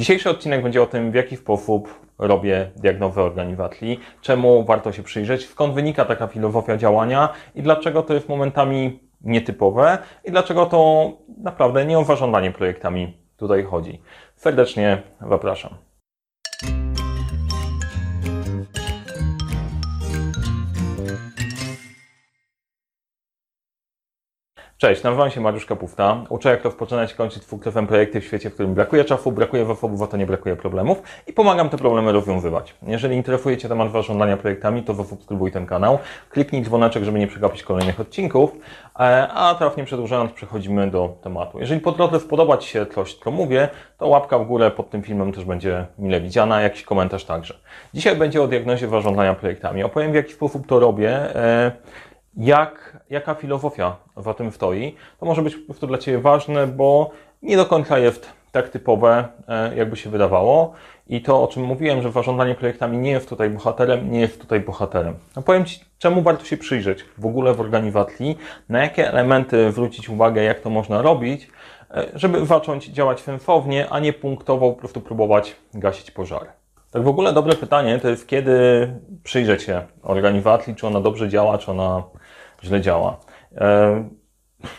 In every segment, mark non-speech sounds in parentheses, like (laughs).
Dzisiejszy odcinek będzie o tym, w jaki sposób robię diagnozę organiwatli, czemu warto się przyjrzeć, skąd wynika taka filozofia działania i dlaczego to jest momentami nietypowe i dlaczego to naprawdę nie o zarządzanie projektami tutaj chodzi. Serdecznie zapraszam. Cześć, nazywam się Mariusz Kapufta. Uczę jak rozpoczynać i kończyć twórcowym projekty w świecie, w którym brakuje czasu, brakuje zasobów, a to nie brakuje problemów i pomagam te problemy rozwiązywać. Jeżeli interesuje Cię temat zarządzania projektami, to zasubskrybuj ten kanał, kliknij dzwoneczek, żeby nie przegapić kolejnych odcinków, e, a teraz nie przedłużając przechodzimy do tematu. Jeżeli po drodze spodoba Ci się coś, co mówię, to łapka w górę pod tym filmem też będzie mile widziana, jakiś komentarz także. Dzisiaj będzie o diagnozie zarządzania projektami. Opowiem w jaki sposób to robię e, jak, jaka filozofia za tym stoi, to może być po prostu dla Ciebie ważne, bo nie do końca jest tak typowe, e, jakby się wydawało. I to, o czym mówiłem, że zarządzanie projektami nie jest tutaj bohaterem, nie jest tutaj bohaterem. No powiem Ci, czemu warto się przyjrzeć w ogóle w organizacji, na jakie elementy zwrócić uwagę, jak to można robić, e, żeby zacząć działać sensownie, a nie punktowo po prostu próbować gasić pożary. Tak w ogóle dobre pytanie to jest, kiedy przyjrzeć się organizacji, czy ona dobrze działa, czy ona źle działa. E,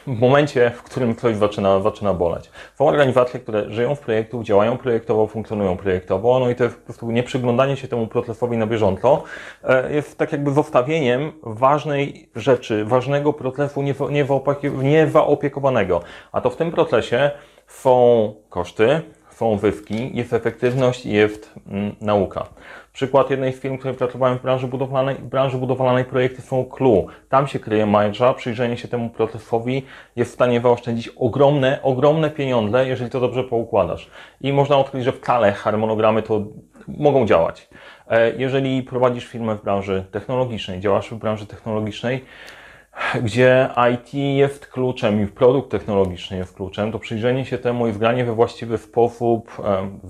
w momencie, w którym ktoś zaczyna, zaczyna boleć. Są organizacje, które żyją w projektu, działają projektowo, funkcjonują projektowo, no i to po prostu nieprzyglądanie się temu procesowi na bieżąco e, jest tak jakby zostawieniem ważnej rzeczy, ważnego procesu niezaopiekowanego. A to w tym procesie są koszty, są zyski, jest efektywność i jest mm, nauka. Przykład jednej z firm, w której pracowałem w branży budowlanej, w branży budowlanej projekty są clue. Tam się kryje marża, przyjrzenie się temu procesowi jest w stanie zaoszczędzić ogromne, ogromne pieniądze, jeżeli to dobrze poukładasz. I można odkryć, że wcale harmonogramy to mogą działać. E, jeżeli prowadzisz firmę w branży technologicznej, działasz w branży technologicznej, gdzie IT jest kluczem i produkt technologiczny jest kluczem, to przyjrzenie się temu i wgranie we właściwy sposób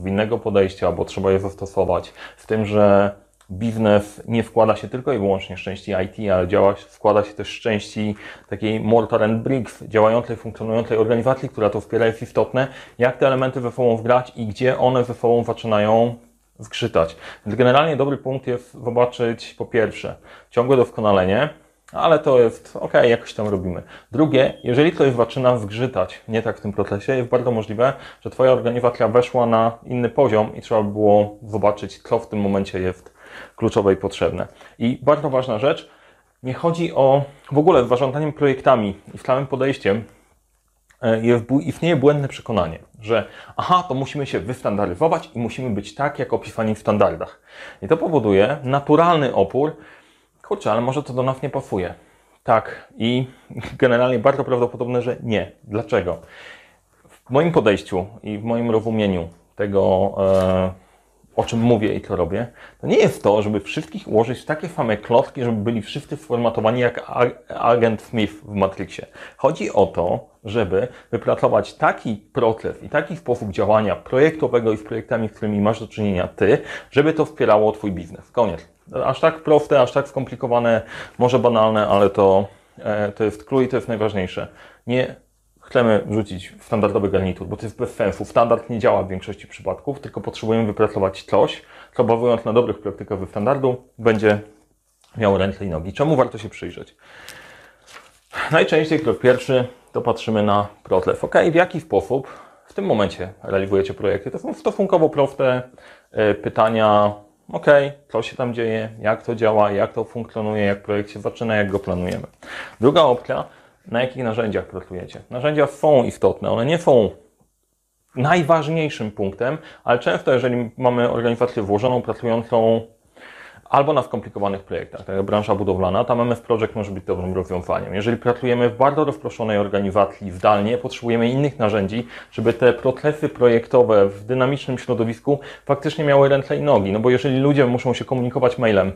innego podejścia, bo trzeba je zastosować, w tym, że biznes nie wkłada się tylko i wyłącznie z części IT, ale działa, składa się też z części takiej mortar and bricks, działającej, funkcjonującej organizacji, która to wspiera, jest istotne, jak te elementy ze sobą wgrać i gdzie one ze sobą zaczynają zgrzytać. Więc generalnie dobry punkt jest zobaczyć po pierwsze ciągłe doskonalenie, ale to jest ok, jakoś tam robimy. Drugie, jeżeli ktoś zaczyna zgrzytać nie tak w tym procesie, jest bardzo możliwe, że Twoja organizacja weszła na inny poziom i trzeba było zobaczyć, co w tym momencie jest kluczowe i potrzebne. I bardzo ważna rzecz, nie chodzi o w ogóle zarządzaniem projektami i z całym podejściem e, jest, istnieje błędne przekonanie, że aha, to musimy się wystandaryzować i musimy być tak, jak opisani w standardach. I to powoduje naturalny opór, kurczę, ale może to do nas nie pasuje. Tak, i (laughs) generalnie bardzo prawdopodobne, że nie. Dlaczego? W moim podejściu i w moim rozumieniu tego, e, o czym mówię i co robię, to nie jest to, żeby wszystkich ułożyć w takie same klocki, żeby byli wszyscy sformatowani jak agent Smith w Matrixie. Chodzi o to, żeby wypracować taki proces i taki sposób działania projektowego i z projektami, z którymi masz do czynienia ty, żeby to wspierało Twój biznes. Koniec. Aż tak proste, aż tak skomplikowane, może banalne, ale to, e, to jest clue i to jest najważniejsze. Nie chcemy rzucić standardowy garnitur, bo to jest bez sensu. Standard nie działa w większości przypadków, tylko potrzebujemy wypracować coś, co bazując na dobrych praktykach standardu będzie miało ręce i nogi. Czemu warto się przyjrzeć? Najczęściej krok pierwszy to patrzymy na proces. Ok, w jaki sposób w tym momencie realizujecie projekty? To są stosunkowo proste e, pytania. Ok, co się tam dzieje, jak to działa, jak to funkcjonuje, jak projekt się zaczyna, jak go planujemy. Druga opcja, na jakich narzędziach pracujecie. Narzędzia są istotne, one nie są najważniejszym punktem, ale często, jeżeli mamy organizację włożoną, pracującą albo na skomplikowanych projektach, tak jak branża budowlana, tam MF Project może być dobrym rozwiązaniem. Jeżeli pracujemy w bardzo rozproszonej organizacji zdalnie, potrzebujemy innych narzędzi, żeby te procesy projektowe w dynamicznym środowisku faktycznie miały ręce i nogi. No bo jeżeli ludzie muszą się komunikować mailem,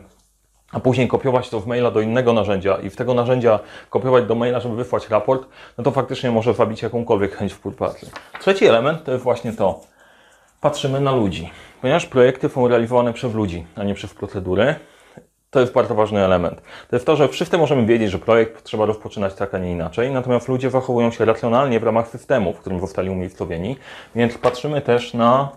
a później kopiować to w maila do innego narzędzia i w tego narzędzia kopiować do maila, żeby wysłać raport, no to faktycznie może wabić jakąkolwiek chęć współpracy. Trzeci element to jest właśnie to. Patrzymy na ludzi. Ponieważ projekty są realizowane przez ludzi, a nie przez procedury, to jest bardzo ważny element. To jest to, że wszyscy możemy wiedzieć, że projekt trzeba rozpoczynać tak, a nie inaczej, natomiast ludzie zachowują się racjonalnie w ramach systemu, w którym zostali umiejscowieni, więc patrzymy też na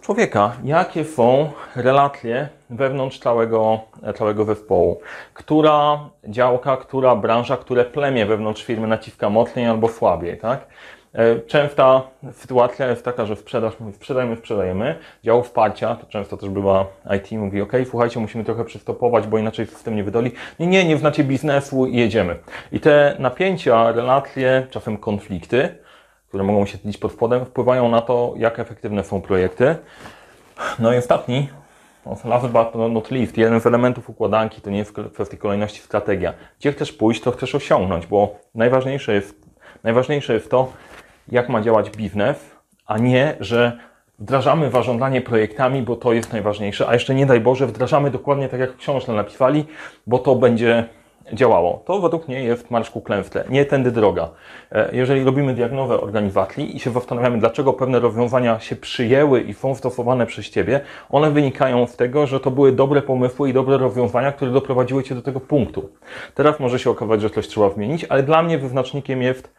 człowieka, jakie są relacje wewnątrz całego, całego zespołu. Która działka, która branża, które plemię wewnątrz firmy naciska mocniej albo słabiej, tak? E, częsta sytuacja jest taka, że sprzedaż mówi sprzedajemy, sprzedajemy. Dział wsparcia, to często też bywa IT, mówi ok, słuchajcie, musimy trochę przystopować, bo inaczej system nie wydoli. Nie, nie, nie znacie biznesu i jedziemy. I te napięcia, relacje, czasem konflikty, które mogą się dziś pod spodem, wpływają na to, jak efektywne są projekty. No i ostatni, last but not least, jeden z elementów układanki to nie jest w kwestii kolejności strategia. Gdzie chcesz pójść, to chcesz osiągnąć, bo najważniejsze jest, najważniejsze jest to, jak ma działać biznes, a nie, że wdrażamy zarządzanie projektami, bo to jest najważniejsze, a jeszcze nie daj Boże, wdrażamy dokładnie tak, jak książkę napisali, bo to będzie działało. To według mnie jest marsz ku nie tędy droga. E, jeżeli robimy diagnozę organizacji i się zastanawiamy, dlaczego pewne rozwiązania się przyjęły i są stosowane przez Ciebie, one wynikają z tego, że to były dobre pomysły i dobre rozwiązania, które doprowadziły Cię do tego punktu. Teraz może się okazać, że coś trzeba zmienić, ale dla mnie wyznacznikiem jest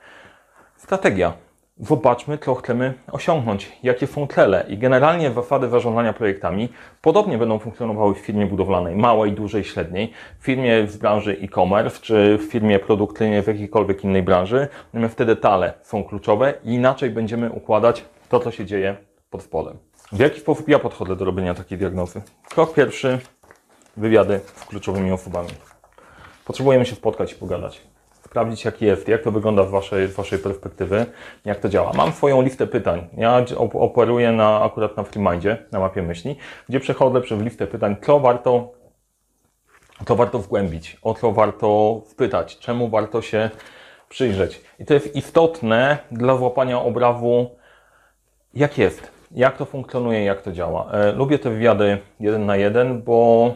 strategia zobaczmy, co chcemy osiągnąć, jakie są cele. I generalnie zasady zarządzania projektami podobnie będą funkcjonowały w firmie budowlanej, małej, dużej, średniej, w firmie z branży e-commerce, czy w firmie produkcyjnej w jakiejkolwiek innej branży. Te detale są kluczowe i inaczej będziemy układać to, co się dzieje pod spodem. W jaki sposób ja podchodzę do robienia takiej diagnozy? Krok pierwszy, wywiady z kluczowymi osobami. Potrzebujemy się spotkać i pogadać sprawdzić, jak jest, jak to wygląda z waszej, z waszej perspektywy, jak to działa. Mam swoją listę pytań. Ja operuję na, akurat na FreeMindzie, na mapie myśli, gdzie przechodzę przez listę pytań, co warto, co warto wgłębić, o co warto wpytać, czemu warto się przyjrzeć. I to jest istotne dla złapania obrazu, jak jest, jak to funkcjonuje, jak to działa. E, lubię te wywiady jeden na jeden, bo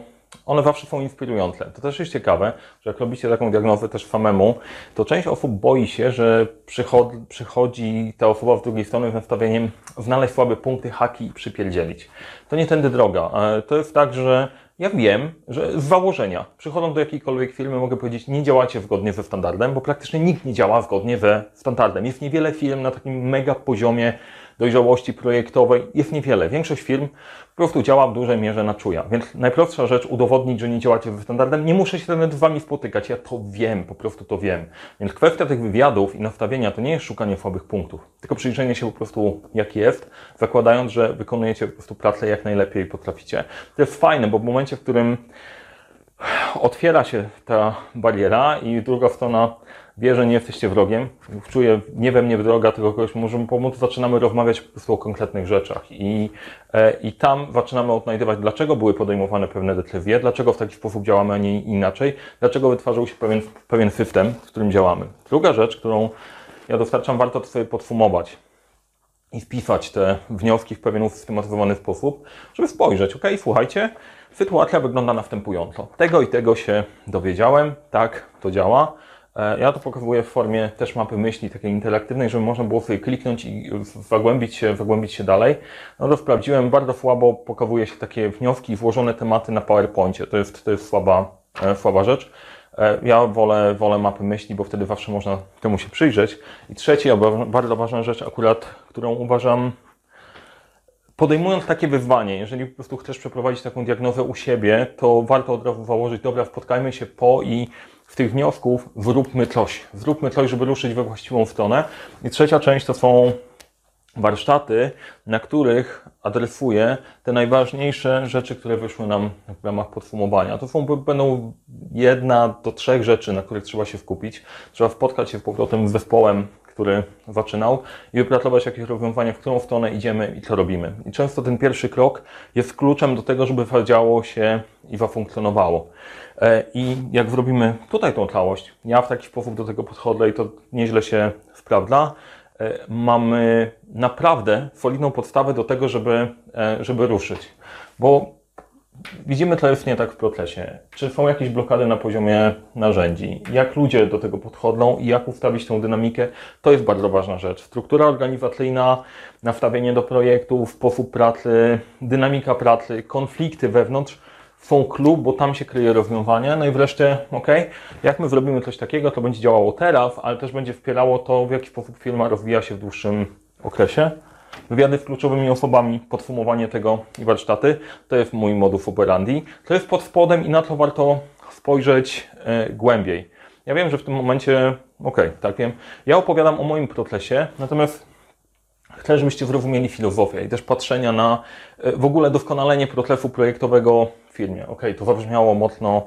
one zawsze są inspirujące. To też jest ciekawe, że jak robicie taką diagnozę też samemu, to część osób boi się, że przychodzi, ta osoba z drugiej strony z nastawieniem znaleźć słabe punkty, haki i przypierdzielić. To nie tędy droga. To jest tak, że ja wiem, że z założenia, przychodząc do jakiejkolwiek firmy, mogę powiedzieć, nie działacie zgodnie ze standardem, bo praktycznie nikt nie działa zgodnie ze standardem. Jest niewiele firm na takim mega poziomie dojrzałości projektowej jest niewiele. Większość firm po prostu działa w dużej mierze na czuja. Więc najprostsza rzecz, udowodnić, że nie działacie ze standardem. Nie muszę się nawet z Wami spotykać, ja to wiem, po prostu to wiem. Więc kwestia tych wywiadów i nastawienia to nie jest szukanie słabych punktów, tylko przyjrzenie się po prostu jak jest, zakładając, że wykonujecie po prostu pracę jak najlepiej potraficie. To jest fajne, bo w momencie, w którym otwiera się ta bariera i druga strona wie, że nie jesteście wrogiem, czuje nie we mnie droga, tylko kogoś może mu pomóc, zaczynamy rozmawiać po prostu o konkretnych rzeczach i, e, i tam zaczynamy odnajdywać, dlaczego były podejmowane pewne decyzje, dlaczego w taki sposób działamy, a nie inaczej, dlaczego wytwarzał się pewien, pewien system, w którym działamy. Druga rzecz, którą ja dostarczam, warto to sobie podsumować i wpisać te wnioski w pewien usystematyzowany sposób, żeby spojrzeć, ok, słuchajcie, sytuacja wygląda następująco. Tego i tego się dowiedziałem, tak, to działa. E, ja to pokazuję w formie też mapy myśli takiej interaktywnej, żeby można było sobie kliknąć i zagłębić się, zagłębić się dalej. No to sprawdziłem, bardzo słabo pokazuje się takie wnioski włożone tematy na PowerPoincie. To jest, to jest słaba, e, słaba rzecz. E, ja wolę, wolę mapy myśli, bo wtedy zawsze można temu się przyjrzeć. I trzecia, bardzo ważna rzecz akurat, którą uważam podejmując takie wyzwanie, jeżeli po prostu chcesz przeprowadzić taką diagnozę u siebie, to warto od razu założyć, dobra, spotkajmy się po i w tych wniosków zróbmy coś. Zróbmy coś, żeby ruszyć we właściwą stronę. I trzecia część to są warsztaty, na których adresuję te najważniejsze rzeczy, które wyszły nam w ramach podsumowania. To są, będą jedna do trzech rzeczy, na których trzeba się skupić. Trzeba spotkać się z powrotem z zespołem, który zaczynał i wypracować jakieś rozwiązania, w którą stronę idziemy i co robimy. I często ten pierwszy krok jest kluczem do tego, żeby zadziało się i zafunkcjonowało. E, I jak zrobimy tutaj tą całość, ja w taki sposób do tego podchodzę i to nieźle się sprawdza, e, mamy naprawdę solidną podstawę do tego, żeby, e, żeby ruszyć. Bo widzimy to nie tak w procesie. Czy są jakieś blokady na poziomie narzędzi? Jak ludzie do tego podchodzą i jak ustawić tą dynamikę? To jest bardzo ważna rzecz. Struktura organizacyjna, nastawienie do projektów, sposób pracy, dynamika pracy, konflikty wewnątrz są klub, bo tam się kryje rozwiązanie. No i wreszcie, ok, jak my zrobimy coś takiego, to będzie działało teraz, ale też będzie wspierało to, w jaki sposób firma rozwija się w dłuższym okresie. Wywiady z kluczowymi osobami, podsumowanie tego i warsztaty. To jest mój modus operandi. To jest pod spodem i na to warto spojrzeć e, głębiej. Ja wiem, że w tym momencie, okej, okay, tak wiem, ja opowiadam o moim procesie, natomiast chcę, żebyście zrozumieli filozofię i też patrzenia na e, w ogóle doskonalenie procesu projektowego w firmie. Okej, okay, to zabrzmiało mocno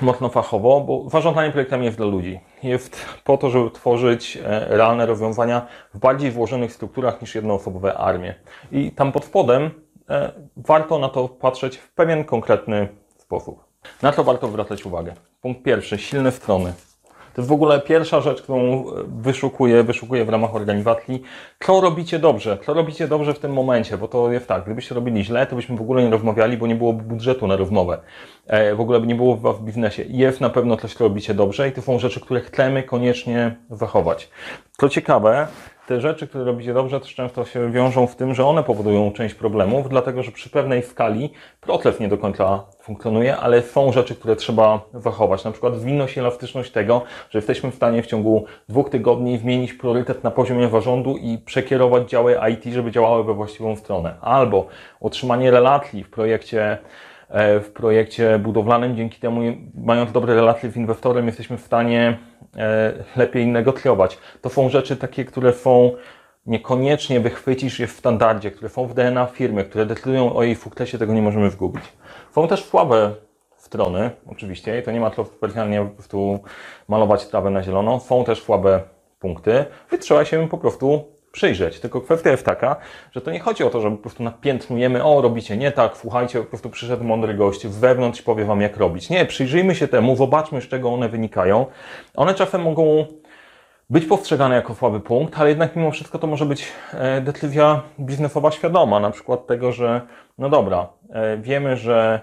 mocno fachowo, bo zarządzanie projektami jest dla ludzi. Jest po to, żeby tworzyć e, realne rozwiązania w bardziej włożonych strukturach niż jednoosobowe armie. I tam pod spodem e, warto na to patrzeć w pewien konkretny sposób. Na to warto zwracać uwagę. Punkt pierwszy, silne strony. To jest w ogóle pierwsza rzecz, którą wyszukuję, wyszukuję w ramach organizacji. Co robicie dobrze? Co robicie dobrze w tym momencie? Bo to jest tak, gdybyście robili źle, to byśmy w ogóle nie rozmawiali, bo nie byłoby budżetu na rozmowę. E, w ogóle by nie było w biznesie. Jest na pewno coś, co robicie dobrze i to są rzeczy, które chcemy koniecznie zachować. Co ciekawe, te rzeczy, które robicie dobrze, też często się wiążą w tym, że one powodują część problemów, dlatego że przy pewnej skali proces nie do końca funkcjonuje, ale są rzeczy, które trzeba zachować. Na przykład zwinność i elastyczność tego, że jesteśmy w stanie w ciągu dwóch tygodni zmienić priorytet na poziomie zarządu i przekierować działy IT, żeby działały we właściwą stronę. Albo utrzymanie relacji w projekcie e, w projekcie budowlanym. Dzięki temu, mając dobre relacje z inwestorem, jesteśmy w stanie lepiej negocjować. To są rzeczy takie, które są niekoniecznie wychwycisz je w standardzie, które są w DNA firmy, które decydują o jej sukcesie, tego nie możemy zgubić. Są też słabe strony, oczywiście, i to nie ma co specjalnie tu malować trawę na zielono. Są też słabe punkty, i trzeba się po prostu przyjrzeć. Tylko kwestia jest taka, że to nie chodzi o to, że po prostu napiętnujemy, o robicie nie tak, słuchajcie, po prostu przyszedł mądry gość z wewnątrz powie wam jak robić. Nie, przyjrzyjmy się temu, zobaczmy z czego one wynikają. One czasem mogą być postrzegane jako słaby punkt, ale jednak mimo wszystko to może być e, decyzja biznesowa świadoma, na przykład tego, że no dobra, e, wiemy, że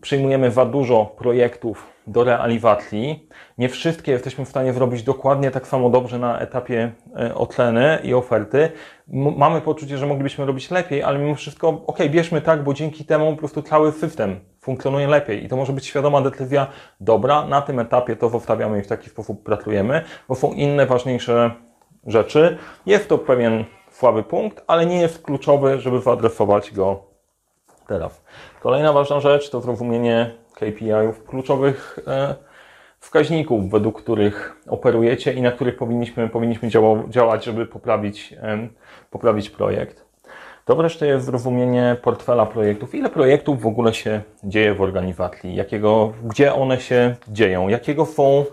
przyjmujemy za dużo projektów do realizacji. Nie wszystkie jesteśmy w stanie zrobić dokładnie tak samo dobrze na etapie e, oceny i oferty. Mamy poczucie, że moglibyśmy robić lepiej, ale mimo wszystko, ok, bierzmy tak, bo dzięki temu po prostu cały system funkcjonuje lepiej i to może być świadoma decyzja, dobra, na tym etapie to zostawiamy i w taki sposób pracujemy, bo są inne ważniejsze rzeczy. Jest to pewien słaby punkt, ale nie jest kluczowy, żeby wyadresować go teraz. Kolejna ważna rzecz to zrozumienie KPI-ów, kluczowych e, wskaźników, według których operujecie i na których powinniśmy, powinniśmy działać, żeby poprawić, poprawić projekt. To wreszcie jest zrozumienie portfela projektów. Ile projektów w ogóle się dzieje w organizacji? Jakiego, gdzie one się dzieją? Jakiego są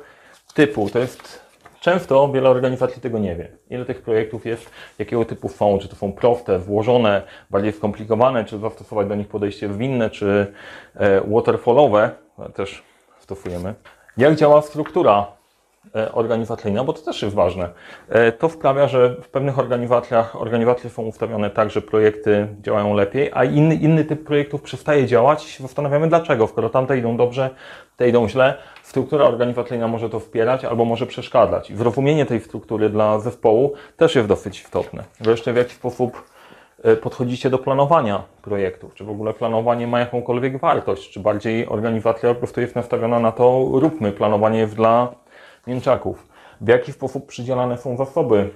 typu? To jest Często wiele organizacji tego nie wie. Ile tych projektów jest, jakiego typu są, czy to są proste, włożone, bardziej skomplikowane, czy zastosować do nich podejście zwinne, czy e, waterfallowe, też stosujemy. Jak działa struktura e, organizacyjna, bo to też jest ważne. E, to sprawia, że w pewnych organizacjach organizacje są ustawione tak, że projekty działają lepiej, a inny, inny typ projektów przestaje działać i się zastanawiamy dlaczego. Skoro tamte idą dobrze, te idą źle, struktura organizacyjna może to wspierać albo może przeszkadzać. I zrozumienie tej struktury dla zespołu też jest dosyć istotne. Wreszcie w jaki sposób e, podchodzicie do planowania projektów? Czy w ogóle planowanie ma jakąkolwiek wartość? Czy bardziej organizacja po prostu jest nastawiona na to, róbmy planowanie dla mięczaków? W jaki sposób przydzielane są zasoby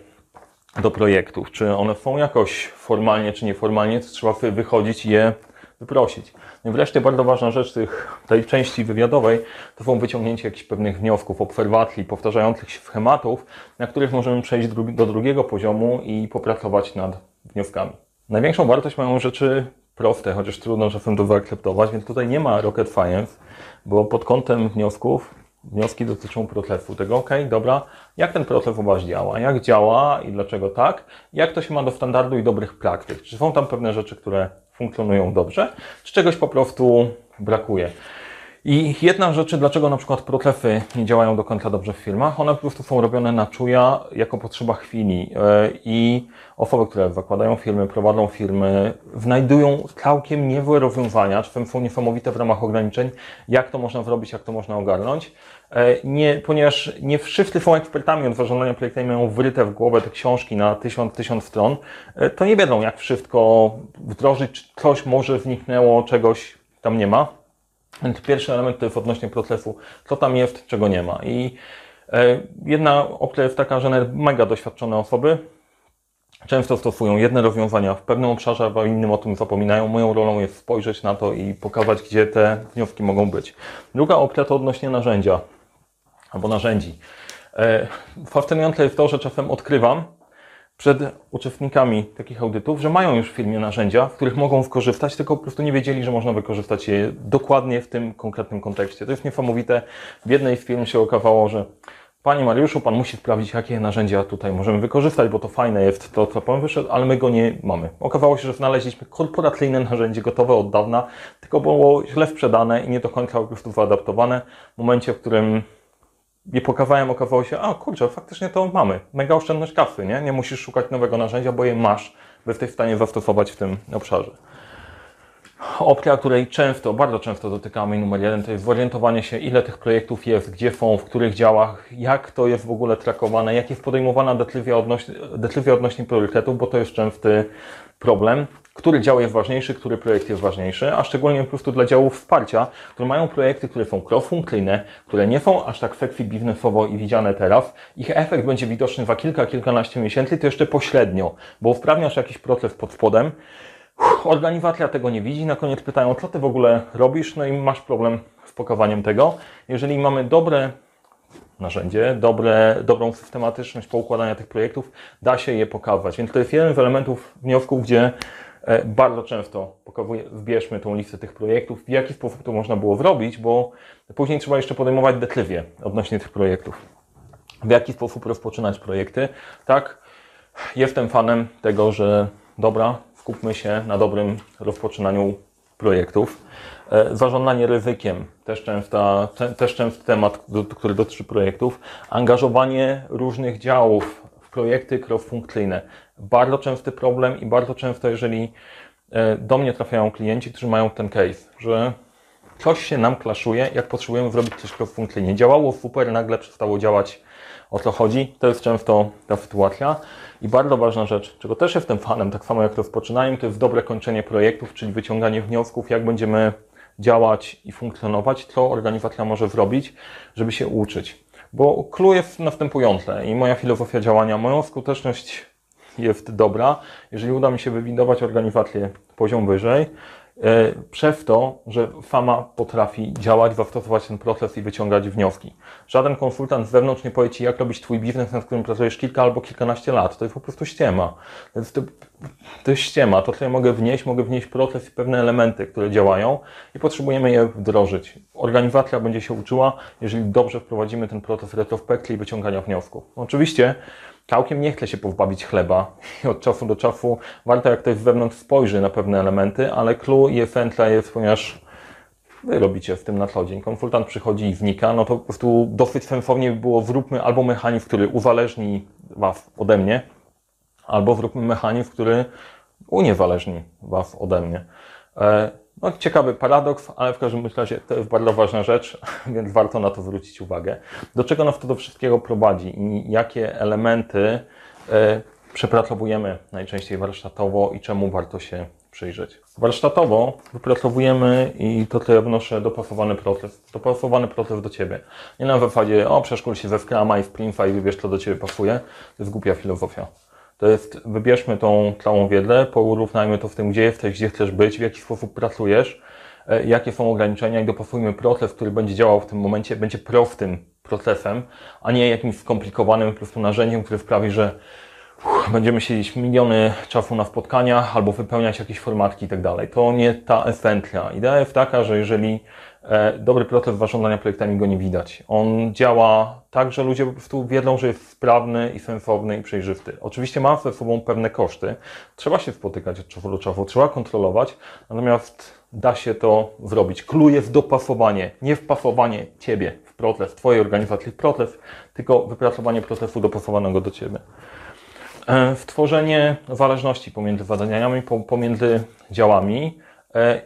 do projektów? Czy one są jakoś formalnie czy nieformalnie? To trzeba wychodzić i je wyprosić. No i wreszcie bardzo ważna rzecz tych, tej części wywiadowej to są wyciągnięcie jakichś pewnych wniosków, obserwacji, powtarzających się schematów, na których możemy przejść do drugiego poziomu i popracować nad wnioskami. Największą wartość mają rzeczy proste, chociaż trudno czasem to wyakceptować, więc tutaj nie ma rocket science, bo pod kątem wniosków wnioski dotyczą procesu. Tego, ok, dobra, jak ten proces u Was działa, jak działa i dlaczego tak, jak to się ma do standardu i dobrych praktyk. Czy są tam pewne rzeczy, które funkcjonują dobrze, czy czegoś po prostu brakuje. I jedna rzecz, dlaczego na przykład procesy nie działają do końca dobrze w firmach, one po prostu są robione na czuja jako potrzeba chwili e, i osoby, które zakładają firmy, prowadzą firmy, znajdują całkiem niezłe rozwiązania, czasem są niesamowite w ramach ograniczeń, jak to można zrobić, jak to można ogarnąć. E, nie, ponieważ nie wszyscy są ekspertami od zarządzania projektami, mają wryte w głowę te książki na tysiąc, tysiąc stron, e, to nie wiedzą, jak wszystko wdrożyć, coś może zniknęło, czegoś tam nie ma. Więc pierwszy element to jest odnośnie procesu, co tam jest, czego nie ma. I e, jedna opcja jest taka, że mega doświadczone osoby często stosują jedne rozwiązania w pewnym obszarze, a innym o tym zapominają. Moją rolą jest spojrzeć na to i pokazać, gdzie te wnioski mogą być. Druga opcja to odnośnie narzędzia albo narzędzi. E, fascynujące jest to, że czasem odkrywam przed uczestnikami takich audytów, że mają już w firmie narzędzia, w których mogą wykorzystać, tylko po prostu nie wiedzieli, że można wykorzystać je dokładnie w tym konkretnym kontekście. To jest niesamowite. W jednej z firm się okazało, że Panie Mariuszu, Pan musi sprawdzić, jakie narzędzia tutaj możemy wykorzystać, bo to fajne jest to, co Pan wyszedł, ale my go nie mamy. Okazało się, że znaleźliśmy korporacyjne narzędzie gotowe od dawna, tylko było źle sprzedane i nie do końca po prostu wyadaptowane. W momencie, w którym je pokazałem, okazało się, a kurczę, faktycznie to mamy. Mega oszczędność kasy, nie? Nie musisz szukać nowego narzędzia, bo je masz, by jesteś w stanie zastosować w tym obszarze. Opcja, której często, bardzo często dotykamy, numer jeden, to jest zorientowanie się, ile tych projektów jest, gdzie są, w których działach, jak to jest w ogóle trakowane, jak jest podejmowana decyzja odnośnie, decyzja odnośnie priorytetów, bo to jest częsty problem, który dział jest ważniejszy, który projekt jest ważniejszy, a szczególnie po prostu dla działów wsparcia, które mają projekty, które są cross-funkcyjne, które nie są aż tak sexy biznesowo i widziane teraz. Ich efekt będzie widoczny za kilka, kilkanaście miesięcy, to jeszcze pośrednio, bo usprawniasz jakiś proces pod spodem, Organizacja tego nie widzi. Na koniec pytają, co ty w ogóle robisz, no i masz problem z pokawaniem tego. Jeżeli mamy dobre narzędzie, dobre, dobrą systematyczność poukładania tych projektów, da się je pokazać. Więc to jest jeden z elementów wniosków, gdzie e, bardzo często pokazuję, wbierzmy tą listę tych projektów, w jaki sposób to można było zrobić, bo później trzeba jeszcze podejmować decyzje odnośnie tych projektów. W jaki sposób rozpoczynać projekty. Tak, jestem fanem tego, że dobra, skupmy się na dobrym rozpoczynaniu projektów. E, zarządzanie ryzykiem, też, częsta, też częsty temat, który dotyczy projektów. Angażowanie różnych działów w projekty cross-funkcyjne. Bardzo częsty problem i bardzo często, jeżeli e, do mnie trafiają klienci, którzy mają ten case, że coś się nam klaszuje, jak potrzebujemy zrobić coś cross-funkcyjnie. Działało super, nagle przestało działać o co chodzi. To jest często ta sytuacja. I bardzo ważna rzecz, czego też jestem fanem, tak samo jak rozpoczynałem, to jest dobre kończenie projektów, czyli wyciąganie wniosków, jak będziemy działać i funkcjonować, co organizacja może zrobić, żeby się uczyć. Bo clue jest następujące i moja filozofia działania, moja skuteczność jest dobra, jeżeli uda mi się wywindować organizację poziom wyżej, przez to, że fama potrafi działać, zastosować ten proces i wyciągać wnioski. Żaden konsultant z zewnątrz nie powie Ci, jak robić Twój biznes, nad którym pracujesz kilka albo kilkanaście lat. To jest po prostu ściema. To jest, to jest ściema. To, co ja mogę wnieść, mogę wnieść proces i pewne elementy, które działają i potrzebujemy je wdrożyć. Organizacja będzie się uczyła, jeżeli dobrze wprowadzimy ten proces retrospekcji i wyciągania wniosków. Oczywiście Całkiem nie chce się pozbawić chleba i (laughs) od czasu do czasu warto jak ktoś z zewnątrz spojrzy na pewne elementy, ale clue i esencja jest, ponieważ Wy robicie w tym na co dzień. Konsultant przychodzi i wnika, no to po prostu dosyć sensownie by było zróbmy albo mechanizm, który uzależni Was ode mnie, albo zróbmy mechanizm, który uniezależni Was ode mnie. No, ciekawy paradoks, ale w każdym razie to jest bardzo ważna rzecz, (laughs) więc warto na to zwrócić uwagę. Do czego nas to do wszystkiego prowadzi i jakie elementy e, przepracowujemy najczęściej warsztatowo i czemu warto się przyjrzeć. Warsztatowo wypracowujemy i to, ja wnoszę, dopasowany proces. Dopasowany proces do Ciebie. Nie na zasadzie, o, przeszkól się we Scrama i w Prinfa i wybierz, co do Ciebie pasuje. To jest głupia filozofia. To jest, wybierzmy tą całą wiedzę, porównajmy to w tym, gdzie jesteś, gdzie chcesz być, w jaki sposób pracujesz, e, jakie są ograniczenia i dopasujmy proces, który będzie działał w tym momencie, będzie prostym procesem, a nie jakimś skomplikowanym po prostu narzędziem, które sprawi, że uff, będziemy siedzieć miliony czasu na spotkaniach albo wypełniać jakieś formatki i tak dalej. To nie ta esencja. Idea jest taka, że jeżeli dobry proces zarządzania projektami go nie widać. On działa tak, że ludzie po prostu wiedzą, że jest sprawny i sensowny i przejrzysty. Oczywiście ma ze sobą pewne koszty. Trzeba się spotykać od czasu do czasu, trzeba kontrolować, natomiast da się to zrobić. Kluje w dopasowanie, nie wpasowanie Ciebie w proces, Twojej organizacji w proces, tylko wypracowanie procesu dopasowanego do Ciebie. E, Stworzenie zależności pomiędzy zadaniami, pomiędzy działami e,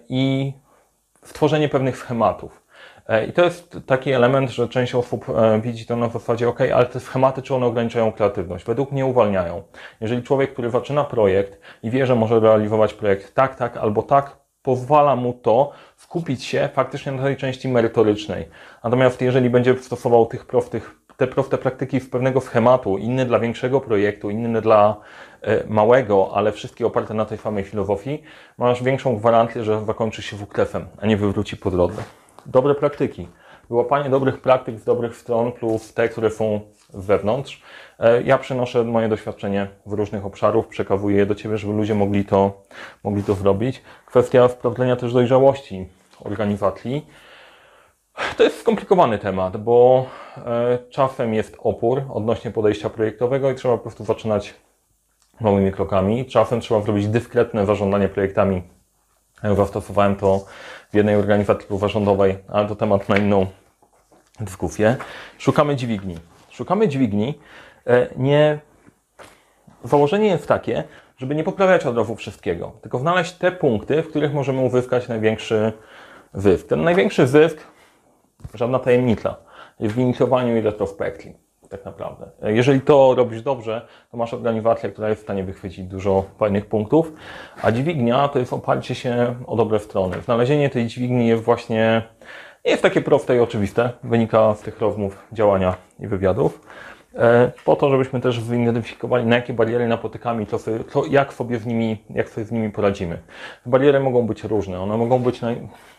i stworzenie pewnych schematów. E, I to jest taki element, że część osób e, widzi to na zasadzie, ok, ale te schematy, czy one ograniczają kreatywność? Według mnie uwalniają. Jeżeli człowiek, który zaczyna projekt i wie, że może realizować projekt tak, tak albo tak, pozwala mu to skupić się faktycznie na tej części merytorycznej. Natomiast jeżeli będzie stosował tych prostych te praktyki w pewnego schematu, inny dla większego projektu, inny dla e, małego, ale wszystkie oparte na tej samej filozofii, masz większą gwarancję, że zakończy się wuklefem, a nie wywróci po drodze. Dobre praktyki. Wyłapanie dobrych praktyk z dobrych stron plus te, które są wewnątrz. E, Ja przenoszę moje doświadczenie w różnych obszarach, przekawuję je do Ciebie, żeby ludzie mogli to, mogli to zrobić. Kwestia sprawdzenia też dojrzałości organizacji. To jest skomplikowany temat, bo e, czasem jest opór odnośnie podejścia projektowego i trzeba po prostu zaczynać małymi krokami. Czasem trzeba zrobić dyskretne zarządzanie projektami. Ja zastosowałem to w jednej organizacji pozarządowej, ale to temat na inną dyskusję. Szukamy dźwigni. Szukamy dźwigni. e, Nie. Założenie jest takie, żeby nie poprawiać od razu wszystkiego, tylko znaleźć te punkty, w których możemy uzyskać największy zysk. Ten największy zysk żadna tajemnica. W inicjowaniu i retrospekcji, tak naprawdę. Jeżeli to robisz dobrze, to masz organizację, która jest w stanie wychwycić dużo fajnych punktów, a dźwignia to jest oparcie się o dobre strony. Znalezienie tej dźwigni jest właśnie, nie jest takie proste i oczywiste, wynika z tych rozmów, działania i wywiadów. E, Po to, żebyśmy też zidentyfikowali, na jakie bariery napotykamy, co, jak, sobie z nimi, jak sobie z nimi poradzimy. Bariery mogą być różne, one mogą być na,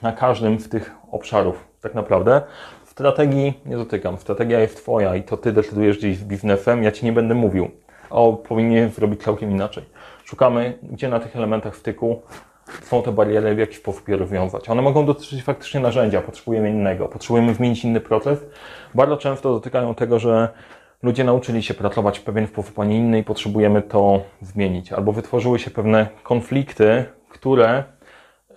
na każdym z tych obszarów, tak naprawdę. Strategii nie dotykam, strategia jest Twoja i to Ty decydujesz gdzieś z biznesem, ja Ci nie będę mówił. O, powinien zrobić całkiem inaczej. Szukamy, gdzie na tych elementach styku są te bariery, w jaki sposób je rozwiązać. One mogą dotyczyć faktycznie narzędzia, potrzebujemy innego, potrzebujemy zmienić inny proces. Bardzo często dotykają tego, że ludzie nauczyli się pracować w pewien sposób, a nie inny i potrzebujemy to zmienić. Albo wytworzyły się pewne konflikty, które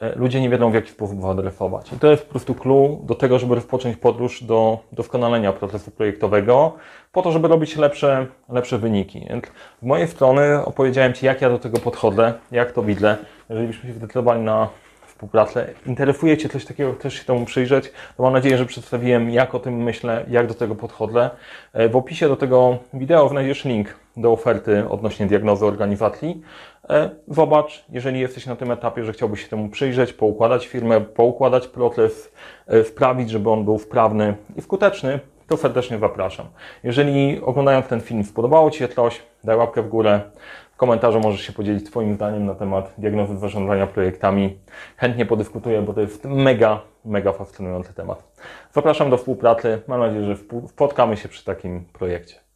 e, ludzie nie wiedzą w jaki sposób zaadresować. I to jest po prostu clue do tego, żeby rozpocząć podróż do doskonalenia procesu projektowego, po to, żeby robić lepsze, lepsze wyniki. Więc z mojej strony opowiedziałem Ci, jak ja do tego podchodzę, jak to widzę. Jeżeli byśmy się zdecydowali na współpracę, interesuje Cię coś takiego, chcesz się temu przyjrzeć, to mam nadzieję, że przedstawiłem, jak o tym myślę, jak do tego podchodzę. E, W opisie do tego wideo znajdziesz link do oferty odnośnie diagnozy organizacji. E, Zobacz, jeżeli jesteś na tym etapie, że chciałbyś się temu przyjrzeć, poukładać firmę, poukładać proces, e, sprawić, żeby on był sprawny i skuteczny, to serdecznie zapraszam. Jeżeli oglądając ten film spodobało Ci się coś, daj łapkę w górę. Komentarzu możesz się podzielić Twoim zdaniem na temat diagnozy zarządzania projektami. Chętnie podyskutuję, bo to jest mega, mega fascynujący temat. Zapraszam do współpracy. Mam nadzieję, że spotkamy się przy takim projekcie.